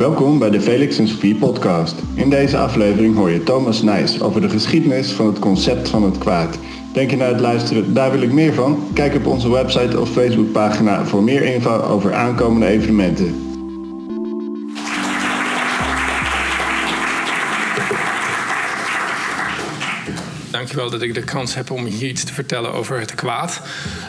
Welkom bij de Felix Sophie podcast. In deze aflevering hoor je Thomas Nijs over de geschiedenis van het concept van het kwaad. Denk je na het luisteren, daar wil ik meer van? Kijk op onze website of Facebookpagina voor meer info over aankomende evenementen. Dankjewel dat ik de kans heb om hier iets te vertellen over het kwaad.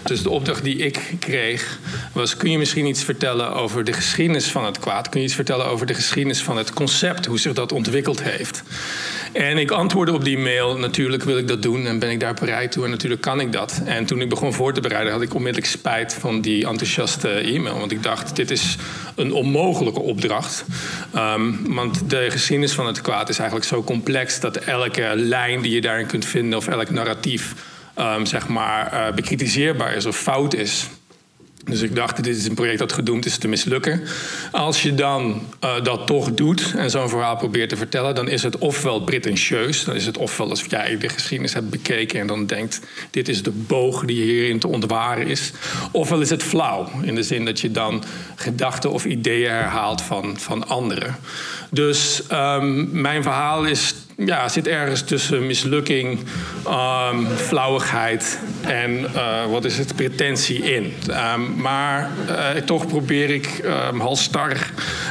Dus de opdracht die ik kreeg was: kun je misschien iets vertellen over de geschiedenis van het kwaad? Kun je iets vertellen over de geschiedenis van het concept, hoe zich dat ontwikkeld heeft? En ik antwoordde op die mail: natuurlijk wil ik dat doen en ben ik daar bereid toe en natuurlijk kan ik dat. En toen ik begon voor te bereiden, had ik onmiddellijk spijt van die enthousiaste e-mail, want ik dacht: dit is een onmogelijke opdracht. Um, want de geschiedenis van het kwaad is eigenlijk zo complex dat elke lijn die je daarin kunt vinden of elk narratief um, zeg maar, uh, bekritiseerbaar is of fout is. Dus ik dacht, dit is een project dat gedoemd is te mislukken. Als je dan uh, dat toch doet en zo'n verhaal probeert te vertellen, dan is het ofwel pretentieus, dan is het ofwel als jij de geschiedenis hebt bekeken en dan denkt, dit is de boog die hierin te ontwaren is. Ofwel is het flauw, in de zin dat je dan gedachten of ideeën herhaalt van, van anderen. Dus um, mijn verhaal is ja, zit ergens tussen mislukking, um, flauwigheid en uh, wat is het, pretentie in. Um, maar uh, toch probeer ik um,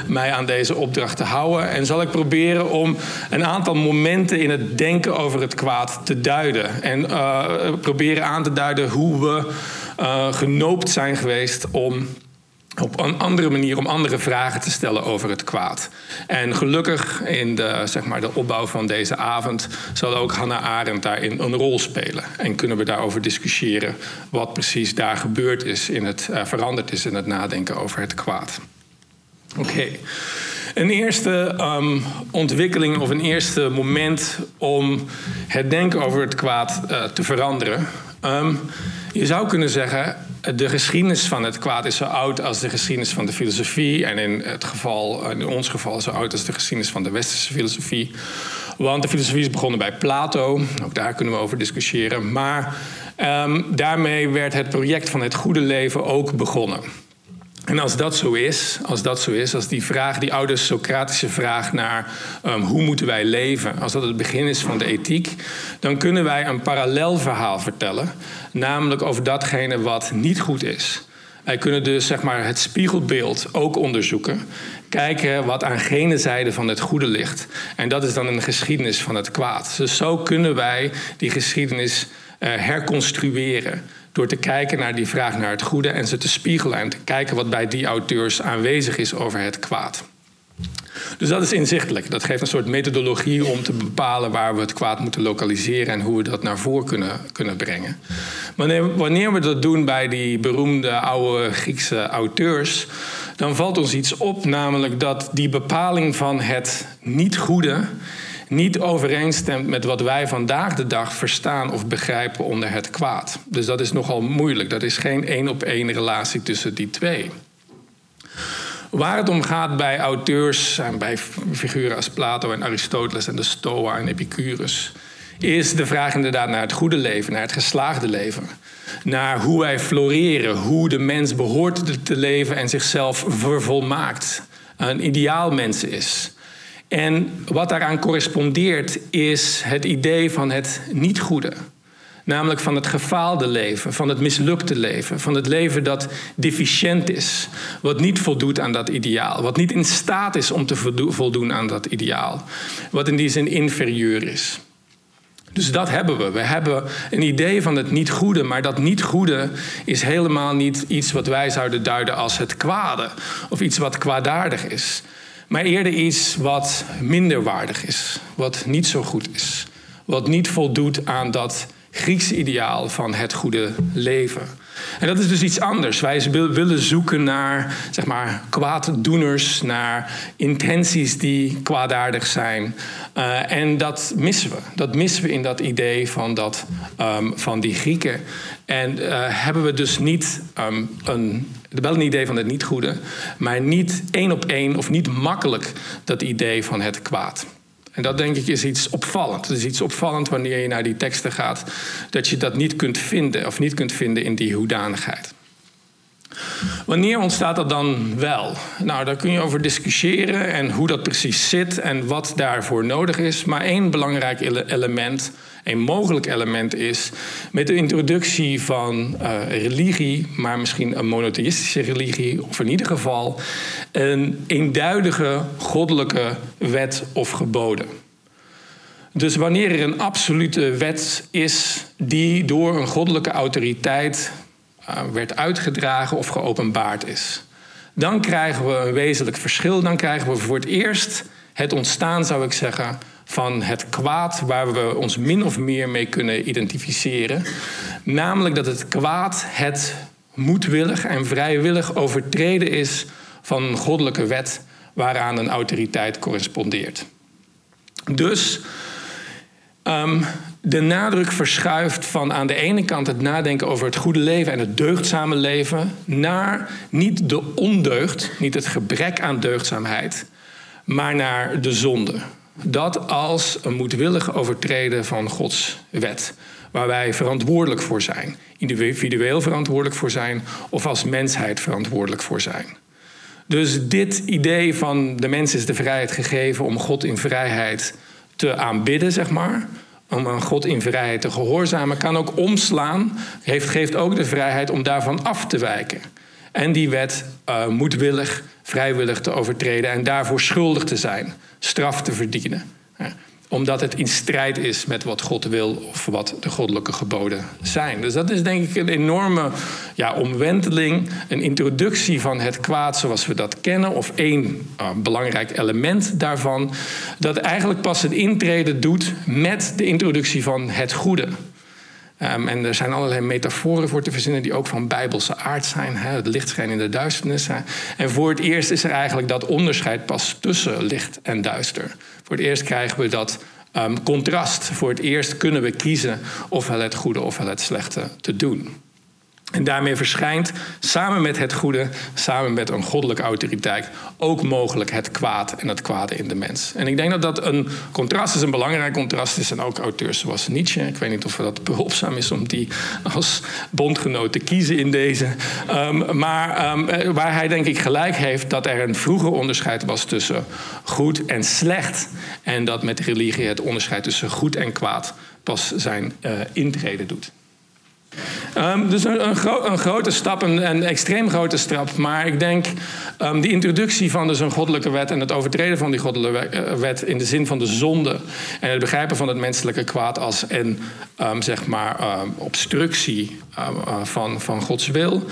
mij aan deze opdracht te houden. En zal ik proberen om een aantal momenten in het denken over het kwaad te duiden. En uh, proberen aan te duiden hoe we genoopt zijn geweest om op een andere manier om andere vragen te stellen over het kwaad. En gelukkig in de, zeg maar, de opbouw van deze avond zal ook Hannah Arendt daarin een rol spelen. En kunnen we daarover discussiëren wat precies daar gebeurd is, in het, uh, veranderd is in het nadenken over het kwaad. Oké. Een eerste um, ontwikkeling of een eerste moment om het denken over het kwaad uh, te veranderen. Um, je zou kunnen zeggen, de geschiedenis van het kwaad is zo oud als de geschiedenis van de filosofie. En in, het geval, in ons geval zo oud als de geschiedenis van de westerse filosofie. Want de filosofie is begonnen bij Plato. Ook daar kunnen we over discussiëren. Maar um, daarmee werd het project van het goede leven ook begonnen. En als dat zo is, als dat zo is, als die vraag, die oude Socratische vraag naar um, hoe moeten wij leven, als dat het begin is van de ethiek, dan kunnen wij een parallel verhaal vertellen, namelijk over datgene wat niet goed is. Wij kunnen dus zeg maar, het spiegelbeeld ook onderzoeken. Kijken wat aan gene zijde van het goede ligt. En dat is dan een geschiedenis van het kwaad. Dus zo kunnen wij die geschiedenis uh, herconstrueren. Door te kijken naar die vraag naar het goede en ze te spiegelen en te kijken wat bij die auteurs aanwezig is over het kwaad. Dus dat is inzichtelijk. Dat geeft een soort methodologie om te bepalen waar we het kwaad moeten lokaliseren en hoe we dat naar voren kunnen, kunnen brengen. Maar wanneer we dat doen bij die beroemde oude Griekse auteurs, dan valt ons iets op, namelijk dat die bepaling van het niet goede niet overeenstemt met wat wij vandaag de dag verstaan of begrijpen onder het kwaad. Dus dat is nogal moeilijk. Dat is geen één op één relatie tussen die twee. Waar het om gaat bij auteurs en bij figuren als Plato en Aristoteles en de Stoa en Epicurus, is de vraag inderdaad naar het goede leven, naar het geslaagde leven. Naar hoe wij floreren, hoe de mens behoort te leven en zichzelf vervolmaakt. Een ideaal mens is. En wat daaraan correspondeert is het idee van het niet goede. Namelijk van het gefaalde leven, van het mislukte leven, van het leven dat deficiënt is, wat niet voldoet aan dat ideaal, wat niet in staat is om te voldoen aan dat ideaal, wat in die zin inferieur is. Dus dat hebben we. We hebben een idee van het niet goede, maar dat niet goede is helemaal niet iets wat wij zouden duiden als het kwade of iets wat kwaadaardig is maar eerder iets wat minder waardig is, wat niet zo goed is, wat niet voldoet aan dat Griekse ideaal van het goede leven. En dat is dus iets anders. Wij willen zoeken naar zeg maar, kwaaddoeners, naar intenties die kwaadaardig zijn. Uh, en dat missen we. Dat missen we in dat idee van, dat, um, van die Grieken. En uh, hebben we dus niet um, een, wel een idee van het niet goede, maar niet één op één of niet makkelijk dat idee van het kwaad. En dat denk ik is iets opvallend. Het is iets opvallend wanneer je naar die teksten gaat, dat je dat niet kunt vinden of niet kunt vinden in die hoedanigheid. Wanneer ontstaat dat dan wel? Nou, daar kun je over discussiëren en hoe dat precies zit en wat daarvoor nodig is. Maar één belangrijk element, een mogelijk element is met de introductie van uh, religie, maar misschien een monotheïstische religie, of in ieder geval een eenduidige goddelijke wet of geboden. Dus wanneer er een absolute wet is die door een goddelijke autoriteit werd uitgedragen of geopenbaard is, dan krijgen we een wezenlijk verschil. Dan krijgen we voor het eerst het ontstaan, zou ik zeggen, van het kwaad waar we ons min of meer mee kunnen identificeren. Namelijk dat het kwaad het moedwillig en vrijwillig overtreden is van een goddelijke wet waaraan een autoriteit correspondeert. Dus um, de nadruk verschuift van aan de ene kant het nadenken over het goede leven en het deugdzame leven naar niet de ondeugd, niet het gebrek aan deugdzaamheid, maar naar de zonde. Dat als een moedwillig overtreden van Gods wet, waar wij verantwoordelijk voor zijn, individueel verantwoordelijk voor zijn of als mensheid verantwoordelijk voor zijn. Dus dit idee van de mens is de vrijheid gegeven om God in vrijheid te aanbidden, zeg maar, om aan God in vrijheid te gehoorzamen, kan ook omslaan, heeft, geeft ook de vrijheid om daarvan af te wijken. En die wet uh, moedwillig, vrijwillig te overtreden en daarvoor schuldig te zijn, straf te verdienen omdat het in strijd is met wat God wil of wat de goddelijke geboden zijn. Dus dat is denk ik een enorme ja, omwenteling, een introductie van het kwaad zoals we dat kennen, of één uh, belangrijk element daarvan, dat eigenlijk pas een intrede doet met de introductie van het goede. Um, en er zijn allerlei metaforen voor te verzinnen die ook van bijbelse aard zijn. Hè? Het licht schijnt in de duisternis. En voor het eerst is er eigenlijk dat onderscheid pas tussen licht en duister. Voor het eerst krijgen we dat um, contrast. Voor het eerst kunnen we kiezen ofwel het goede ofwel het slechte te doen. En daarmee verschijnt samen met het goede, samen met een goddelijke autoriteit, ook mogelijk het kwaad en het kwade in de mens. En ik denk dat dat een contrast is, een belangrijk contrast is. En ook auteurs zoals Nietzsche, ik weet niet of dat behulpzaam is om die als bondgenoot te kiezen in deze. Um, maar um, waar hij denk ik gelijk heeft dat er een vroeger onderscheid was tussen goed en slecht. En dat met religie het onderscheid tussen goed en kwaad pas zijn uh, intrede doet. Um, dus een, een, gro een, grote stap, een, een, extreem grote stap. Maar ik denk um, die introductie van dus een goddelijke wet en het overtreden van die goddelijke eh, wet in de zin van de zonde en het begrijpen van het menselijke kwaad als een um, zeg maar obstructie uh, van, van Gods wil.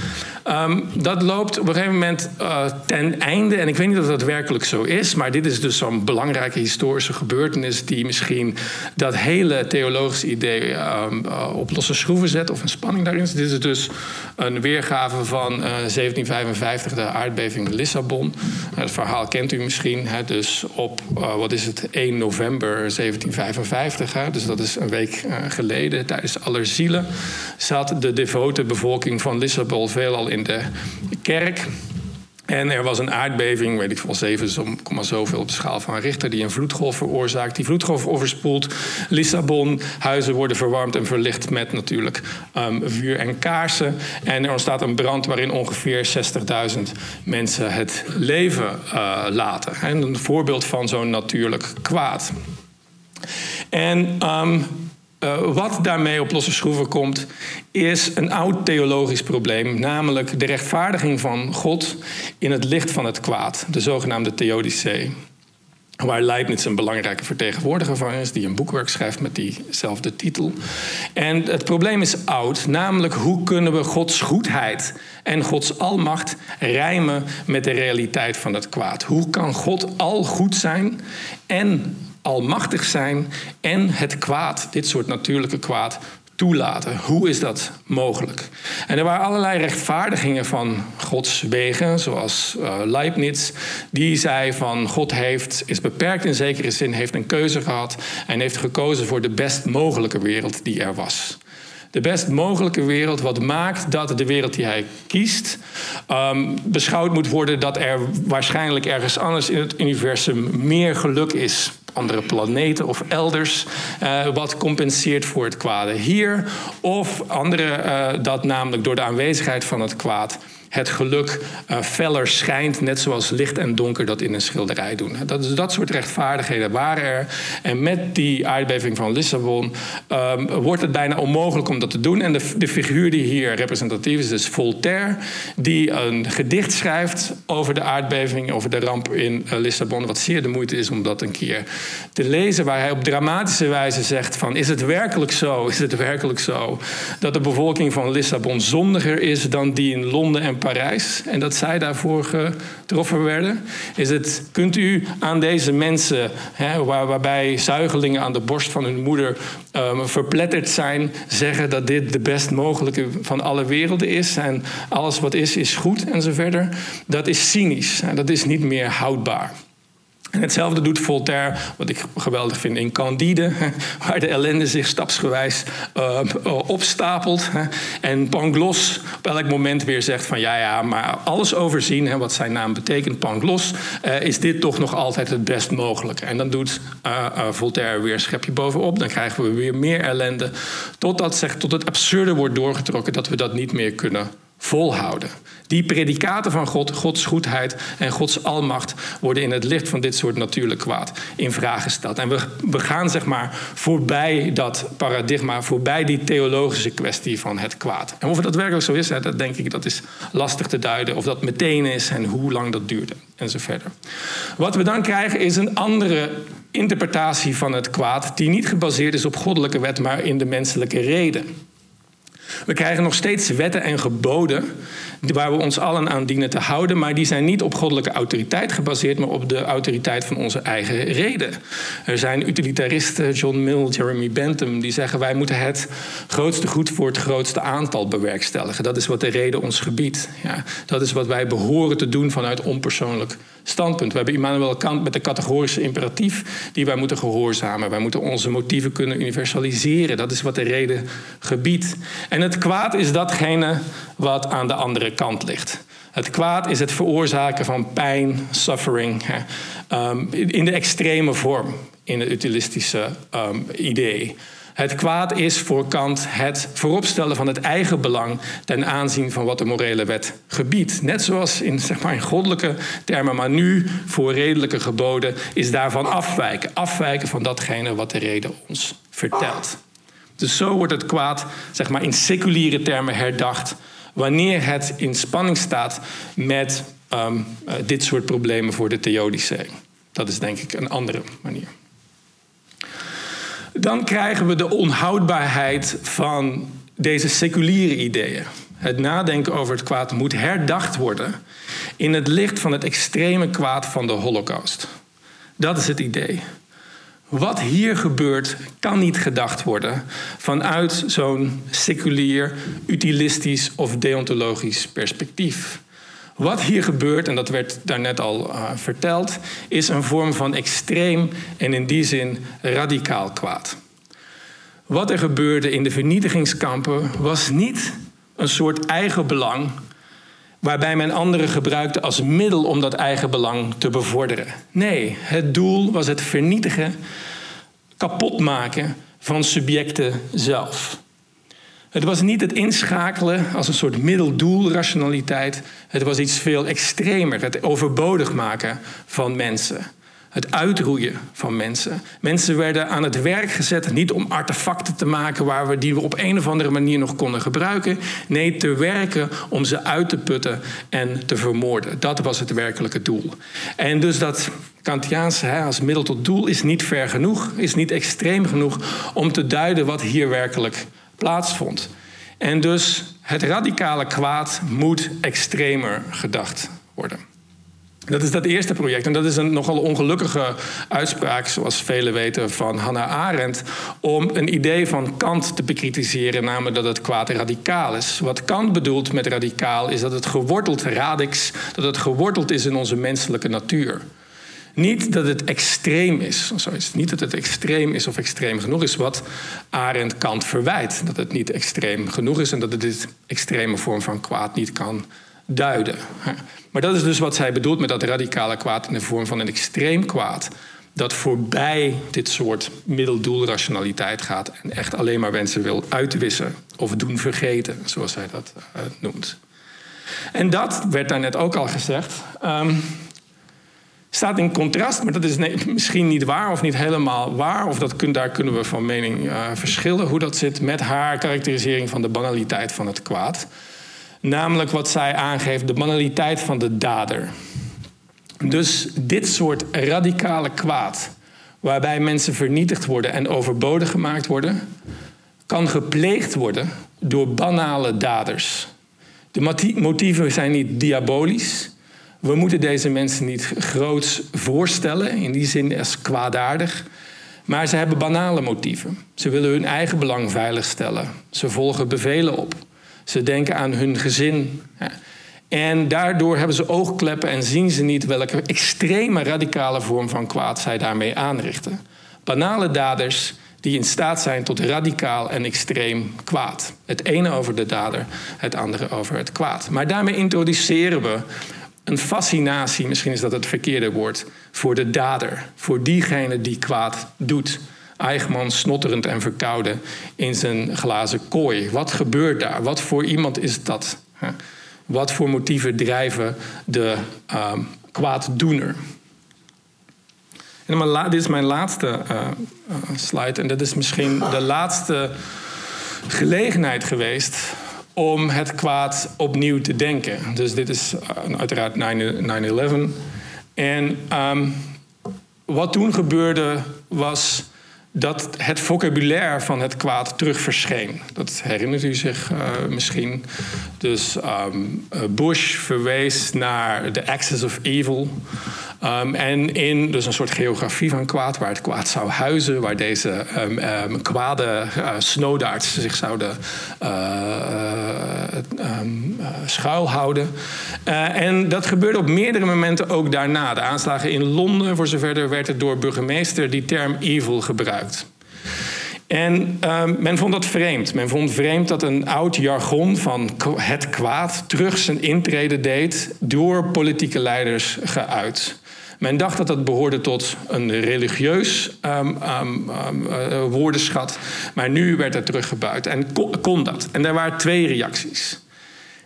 dat loopt op een gegeven moment uh, ten einde. En ik weet niet of dat werkelijk zo is, maar dit is dus zo'n belangrijke historische gebeurtenis die misschien dat hele theologische idee op losse schroeven zet of spanning daarin. Dit is dus een weergave van uh, eh, 1755, de aardbeving Lissabon. Uh, het verhaal kent u misschien. Hè, dus op, uh, wat is het, 1 november 1755, hè, dus dat is een week geleden, tijdens Allerzielen, zat de devote bevolking van Lissabon veelal in de kerk. En er was een aardbeving, weet ik veel, 7, zoveel op de schaal van Richter, die een vloedgolf veroorzaakt. Die vloedgolf overspoelt Lissabon. Huizen worden verwarmd en verlicht met natuurlijk um, vuur en kaarsen. En er ontstaat een brand waarin ongeveer 60.000 mensen het leven uh, laten. En een voorbeeld van zo'n natuurlijk kwaad. En um, uh, wat daarmee op losse schroeven komt, is een oud theologisch probleem, namelijk de rechtvaardiging van God in het licht van het kwaad, de zogenaamde theodicee. Waar Leibniz een belangrijke vertegenwoordiger van is, die een boekwerk schrijft met diezelfde titel. En het probleem is oud, namelijk hoe kunnen we Gods goedheid en Gods almacht rijmen met de realiteit van het kwaad? Hoe kan God al goed zijn en almachtig zijn en het kwaad, dit soort natuurlijke kwaad, toelaten. Hoe is dat mogelijk? En er waren allerlei rechtvaardigingen van Gods wegen, zoals uh, Leibniz, die zei van God heeft, is beperkt in zekere zin, heeft een keuze gehad en heeft gekozen voor de best mogelijke wereld die er was de best mogelijke wereld. Wat maakt dat de wereld die hij kiest um, beschouwd moet worden dat er waarschijnlijk ergens anders in het universum meer geluk is. Andere planeten of elders, uh, wat compenseert voor het kwade hier. Of andere, uh, dat namelijk door de aanwezigheid van het kwaad het geluk uh, feller schijnt, net zoals licht en donker dat in een schilderij doen. Dat, dat soort rechtvaardigheden waren er. En met die aardbeving van Lissabon um, wordt het bijna onmogelijk om dat te doen. En de, de figuur die hier representatief is, is Voltaire, die een gedicht schrijft over de aardbeving, over de ramp in uh, Lissabon, wat zeer de moeite is om dat een keer te lezen, waar hij op dramatische wijze zegt van, is het werkelijk zo, is het werkelijk zo, dat de bevolking van Lissabon zondiger is dan die in Londen en Parijs en dat zij daarvoor getroffen werden? Is het, kunt u aan deze mensen, hè, waar, waarbij zuigelingen aan de borst van hun moeder um, verpletterd zijn, zeggen dat dit de best mogelijke van alle werelden is en alles wat is, is goed en zo verder? Dat is cynisch en dat is niet meer houdbaar. En hetzelfde doet Voltaire, wat ik geweldig vind in Candide, waar de ellende zich stapsgewijs uh, opstapelt. En Pangloss op elk moment weer zegt van ja, ja, maar alles overzien, wat zijn naam betekent, Pangloss, uh, is dit toch nog altijd het best mogelijke. En dan doet Voltaire weer een schepje bovenop, dan krijgen we weer meer ellende, totdat tot het absurde wordt doorgetrokken dat we dat niet meer kunnen volhouden. Die predicaten van God, Gods goedheid en Gods almacht worden in het licht van dit soort natuurlijk kwaad in vraag gesteld. En we, we gaan zeg maar voorbij dat paradigma, voorbij die theologische kwestie van het kwaad. En of het daadwerkelijk zo is, dat denk ik dat is lastig te duiden. Of dat meteen is en hoe lang dat duurde en zo verder. Wat we dan krijgen is een andere interpretatie van het kwaad, die niet gebaseerd is op goddelijke wet, maar in de menselijke reden. We krijgen nog steeds wetten en geboden waar we ons allen aan dienen te houden, maar die zijn niet op goddelijke autoriteit gebaseerd, maar op de autoriteit van onze eigen reden. Er zijn utilitaristen, John Mill, Jeremy Bentham, die zeggen wij moeten het grootste goed voor het grootste aantal bewerkstelligen. Dat is wat de reden ons gebiedt. Ja, dat is wat wij behoren te doen vanuit onpersoonlijk standpunt. We hebben Immanuel Kant met de categorische imperatief die wij moeten gehoorzamen. Wij moeten onze motieven kunnen universaliseren. Dat is wat de reden gebiedt. En het kwaad is datgene wat aan de andere kant ligt. Het kwaad is het veroorzaken van pijn, suffering, ehm, in de extreme vorm, in het utilistische ehm, idee. Het kwaad is voor Kant het vooropstellen van het eigen belang ten aanzien van wat de morele wet gebiedt. Net zoals in, zeg maar, in goddelijke termen, maar nu voor redelijke geboden is daarvan afwijken. Afwijken van datgene wat de reden ons vertelt. Dus zo wordt het kwaad zeg maar, in seculiere termen herdacht wanneer het in spanning staat met um, uh, dit soort problemen voor de theodicee. Dat is denk ik een andere manier. Dan krijgen we de onhoudbaarheid van deze seculiere ideeën. Het nadenken over het kwaad moet herdacht worden in het licht van het extreme kwaad van de Holocaust. Dat is het idee. Wat hier gebeurt, kan niet gedacht worden vanuit zo'n seculier, utilistisch of deontologisch perspectief. Wat hier gebeurt, en dat werd daarnet al uh, verteld, is een vorm van extreem en in die zin radicaal kwaad. Wat er gebeurde in de vernietigingskampen was niet een soort eigen belang waarbij men anderen gebruikte als middel om dat eigen belang te bevorderen. Nee, het doel was het vernietigen, kapotmaken van subjecten zelf. Het was niet het inschakelen als een soort middeldoelrationaliteit. Het was iets veel extremer, het overbodig maken van mensen het uitroeien van mensen. Mensen werden aan het werk gezet, niet om artefacten te maken waar we, die we op een of andere manier nog konden gebruiken. Nee, te werken om ze uit te putten en te vermoorden. Dat was het werkelijke doel. En dus dat Kantiaanse als middel tot doel is niet ver genoeg, is niet extreem genoeg om te duiden wat hier werkelijk plaatsvond. En dus het radicale kwaad moet extremer gedacht worden. Dat is dat eerste project. En dat is een nogal ongelukkige uitspraak, zoals velen weten, van Hannah Arendt. Om een idee van Kant te bekritiseren, namelijk dat het kwaad radicaal is. Wat Kant bedoelt met radicaal is dat het geworteld radix, dat het geworteld is in onze menselijke natuur. Niet dat het extreem is, zoiets. niet dat het extreem is of extreem genoeg is, wat Arendt Kant verwijt. Dat het niet extreem genoeg is en dat het dit extreme vorm van kwaad niet kan duiden. Maar dat is dus wat zij bedoelt met dat radicale kwaad in de vorm van een extreem kwaad. Dat voorbij dit soort middeldoelrationaliteit gaat en echt alleen maar wensen wil uitwissen of doen vergeten, zoals zij dat uh, noemt. En dat werd daar net ook al gezegd. ehm, staat in contrast, maar dat is misschien niet waar of niet helemaal waar. Of dat kun, daar kunnen we van mening eh, verschillen. Hoe dat zit met haar karakterisering van de banaliteit van het kwaad. Namelijk wat zij aangeeft, de banaliteit van de dader. Dus dit soort radicale kwaad, waarbij mensen vernietigd worden en overbodig gemaakt worden, kan gepleegd worden door banale daders. De moti- motieven zijn niet diabolisch. We moeten deze mensen niet groots voorstellen, in die zin als kwaadaardig. Maar ze hebben banale motieven. Ze willen hun eigen belang veiligstellen. Ze volgen bevelen op. Ze denken aan hun gezin. En daardoor hebben ze oogkleppen en zien ze niet welke extreme radicale vorm van kwaad zij daarmee aanrichten. Banale daders die in staat zijn tot radicaal en extreem kwaad. Het ene over de dader, het andere over het kwaad. Maar daarmee introduceren we een fascinatie, misschien is dat het verkeerde woord, voor de dader. Voor diegene die kwaad doet. Eichmann snotterend en verkouden in zijn glazen kooi. Wat gebeurt daar? Wat voor iemand is dat? Wat voor motieven drijven de uh, kwaaddoener? En dit is mijn laatste uh, uh, slide. En dat is misschien de laatste gelegenheid geweest om het kwaad opnieuw te denken. Dus dit is uh, uiteraard 9-11. En um, wat toen gebeurde was dat het vocabulaire van het kwaad terug verscheen. Dat herinnert u zich uh, misschien. Dus um, Bush verwees naar de axis of evil. Um, en in dus een soort geografie van kwaad, waar het kwaad zou huizen, waar deze um, um, kwade uh, zich zouden uh, uh, schuilhouden. en dat gebeurde op meerdere momenten ook daarna. De aanslagen in Londen, voor zover werd het door burgemeester die term evil gebruikt. En men vond dat vreemd. Men vond vreemd dat een oud jargon van het kwaad terug zijn intrede deed door politieke leiders geuit. Men dacht dat dat behoorde tot een religieus um, woordenschat, maar nu werd het teruggebuit en kon, dat. En er waren twee reacties.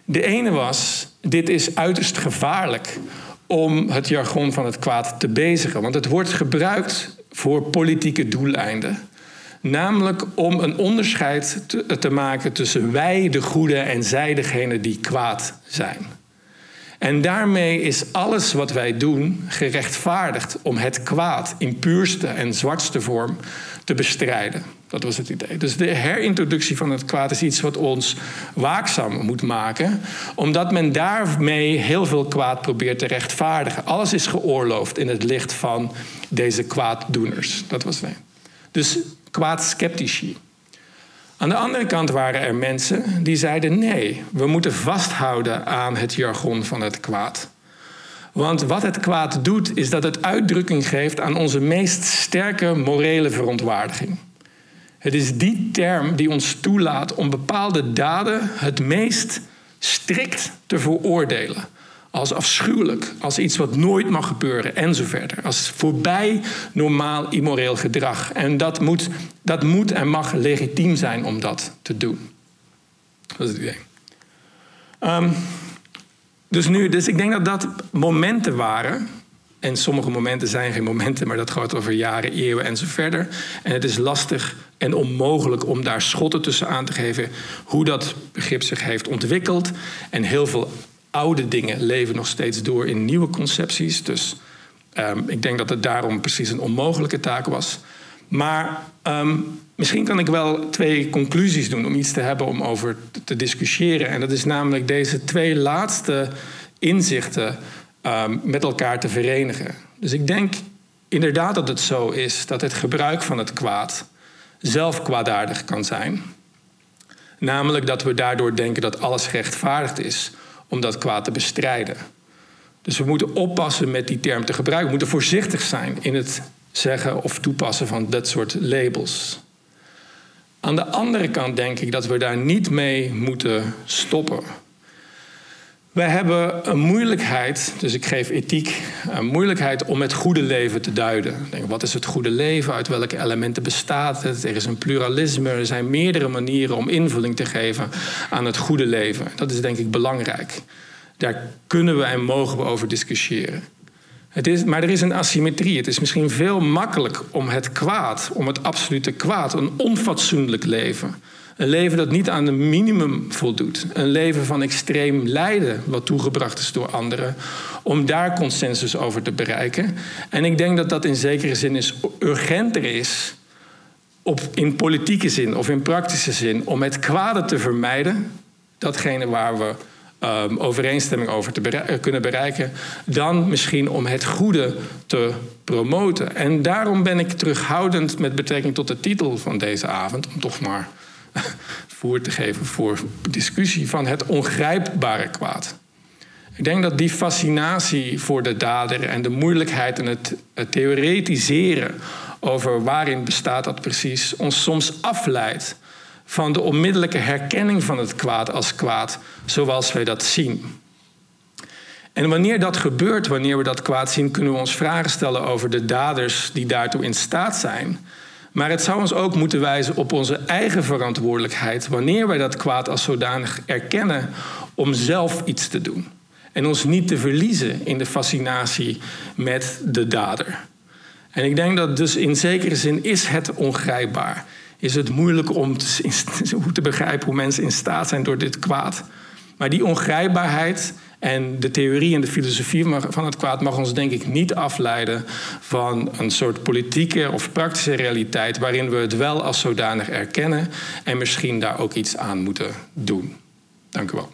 De ene was: dit is uiterst gevaarlijk om het jargon van het kwaad te bezigen, want het wordt gebruikt voor politieke doeleinden. Namelijk om een onderscheid te, te, maken tussen wij, de goede, en zij, degene die kwaad zijn. En daarmee is alles wat wij doen gerechtvaardigd om het kwaad in puurste en zwartste vorm te bestrijden. Dat was het idee. Dus de herintroductie van het kwaad is iets wat ons waakzaam moet maken, omdat men daarmee heel veel kwaad probeert te rechtvaardigen. Alles is geoorloofd in het licht van deze kwaaddoeners. Dat was het. Dus kwaadsceptici. Aan de andere kant waren er mensen die zeiden: nee, we moeten vasthouden aan het jargon van het kwaad. Want wat het kwaad doet, is dat het uitdrukking geeft aan onze meest sterke morele verontwaardiging. Het is die term die ons toelaat om bepaalde daden het meest strikt te veroordelen als afschuwelijk, als iets wat nooit mag gebeuren en zo verder. Als voorbij normaal immoreel gedrag. En dat moet, dat moet en mag legitiem zijn om dat te doen. Dat is het idee. Um, dus nu, dus ik denk dat dat momenten waren. En sommige momenten zijn geen momenten, maar dat gaat over jaren, eeuwen en zo verder. En het is lastig en onmogelijk om daar schotten tussen aan te geven hoe dat begrip zich heeft ontwikkeld. En heel veel oude dingen leven nog steeds door in nieuwe concepties. Dus um, ik denk dat het daarom precies een onmogelijke taak was. Maar um, misschien kan ik wel twee conclusies doen om iets te hebben om over te discussiëren. En dat is namelijk deze twee laatste inzichten um, met elkaar te verenigen. Dus ik denk inderdaad dat het zo is dat het gebruik van het kwaad zelf kwaadaardig kan zijn. Namelijk dat we daardoor denken dat alles gerechtvaardigd is om dat kwaad te bestrijden. Dus we moeten oppassen met die term te gebruiken. We moeten voorzichtig zijn in het zeggen of toepassen van dat soort labels. Aan de andere kant denk ik dat we daar niet mee moeten stoppen. Wij hebben een moeilijkheid, dus ik geef ethiek, een moeilijkheid om het goede leven te duiden. Denk, wat is het goede leven? Uit welke elementen bestaat het? Er is een pluralisme, er zijn meerdere manieren om invulling te geven aan het goede leven. Dat is denk ik belangrijk. Daar kunnen we en mogen we over discussiëren. Het is, maar er is een asymmetrie. Het is misschien veel makkelijk om het kwaad, om het absolute kwaad, een onfatsoenlijk leven. Een leven dat niet aan een minimum voldoet. Een leven van extreem lijden, wat toegebracht is door anderen. Om daar consensus over te bereiken. En ik denk dat dat in zekere zin is, urgenter is. Op, in politieke zin of in praktische zin. Om het kwade te vermijden. Datgene waar we um, overeenstemming over te eh, kunnen bereiken, dan misschien om het goede te promoten. En daarom ben ik terughoudend met betrekking tot de titel van deze avond, om toch maar voer te geven voor discussie van het ongrijpbare kwaad. Ik denk dat die fascinatie voor de dader en de moeilijkheid en het, het theoretiseren over waarin bestaat dat precies ons soms afleidt van de onmiddellijke herkenning van het kwaad als kwaad, zoals wij dat zien. En wanneer dat gebeurt, wanneer we dat kwaad zien, kunnen we ons vragen stellen over de daders die daartoe in staat zijn. Maar het zou ons ook moeten wijzen op onze eigen verantwoordelijkheid wanneer wij dat kwaad als zodanig erkennen om zelf iets te doen. En ons niet te verliezen in de fascinatie met de dader. En ik denk dat dus in zekere zin is het ongrijpbaar is het moeilijk om te, te begrijpen hoe mensen in staat zijn door dit kwaad. Maar die ongrijpbaarheid en de theorie en de filosofie van het kwaad mag ons denk ik niet afleiden van een soort politieke of praktische realiteit waarin we het wel als zodanig erkennen en misschien daar ook iets aan moeten doen. Dank u wel.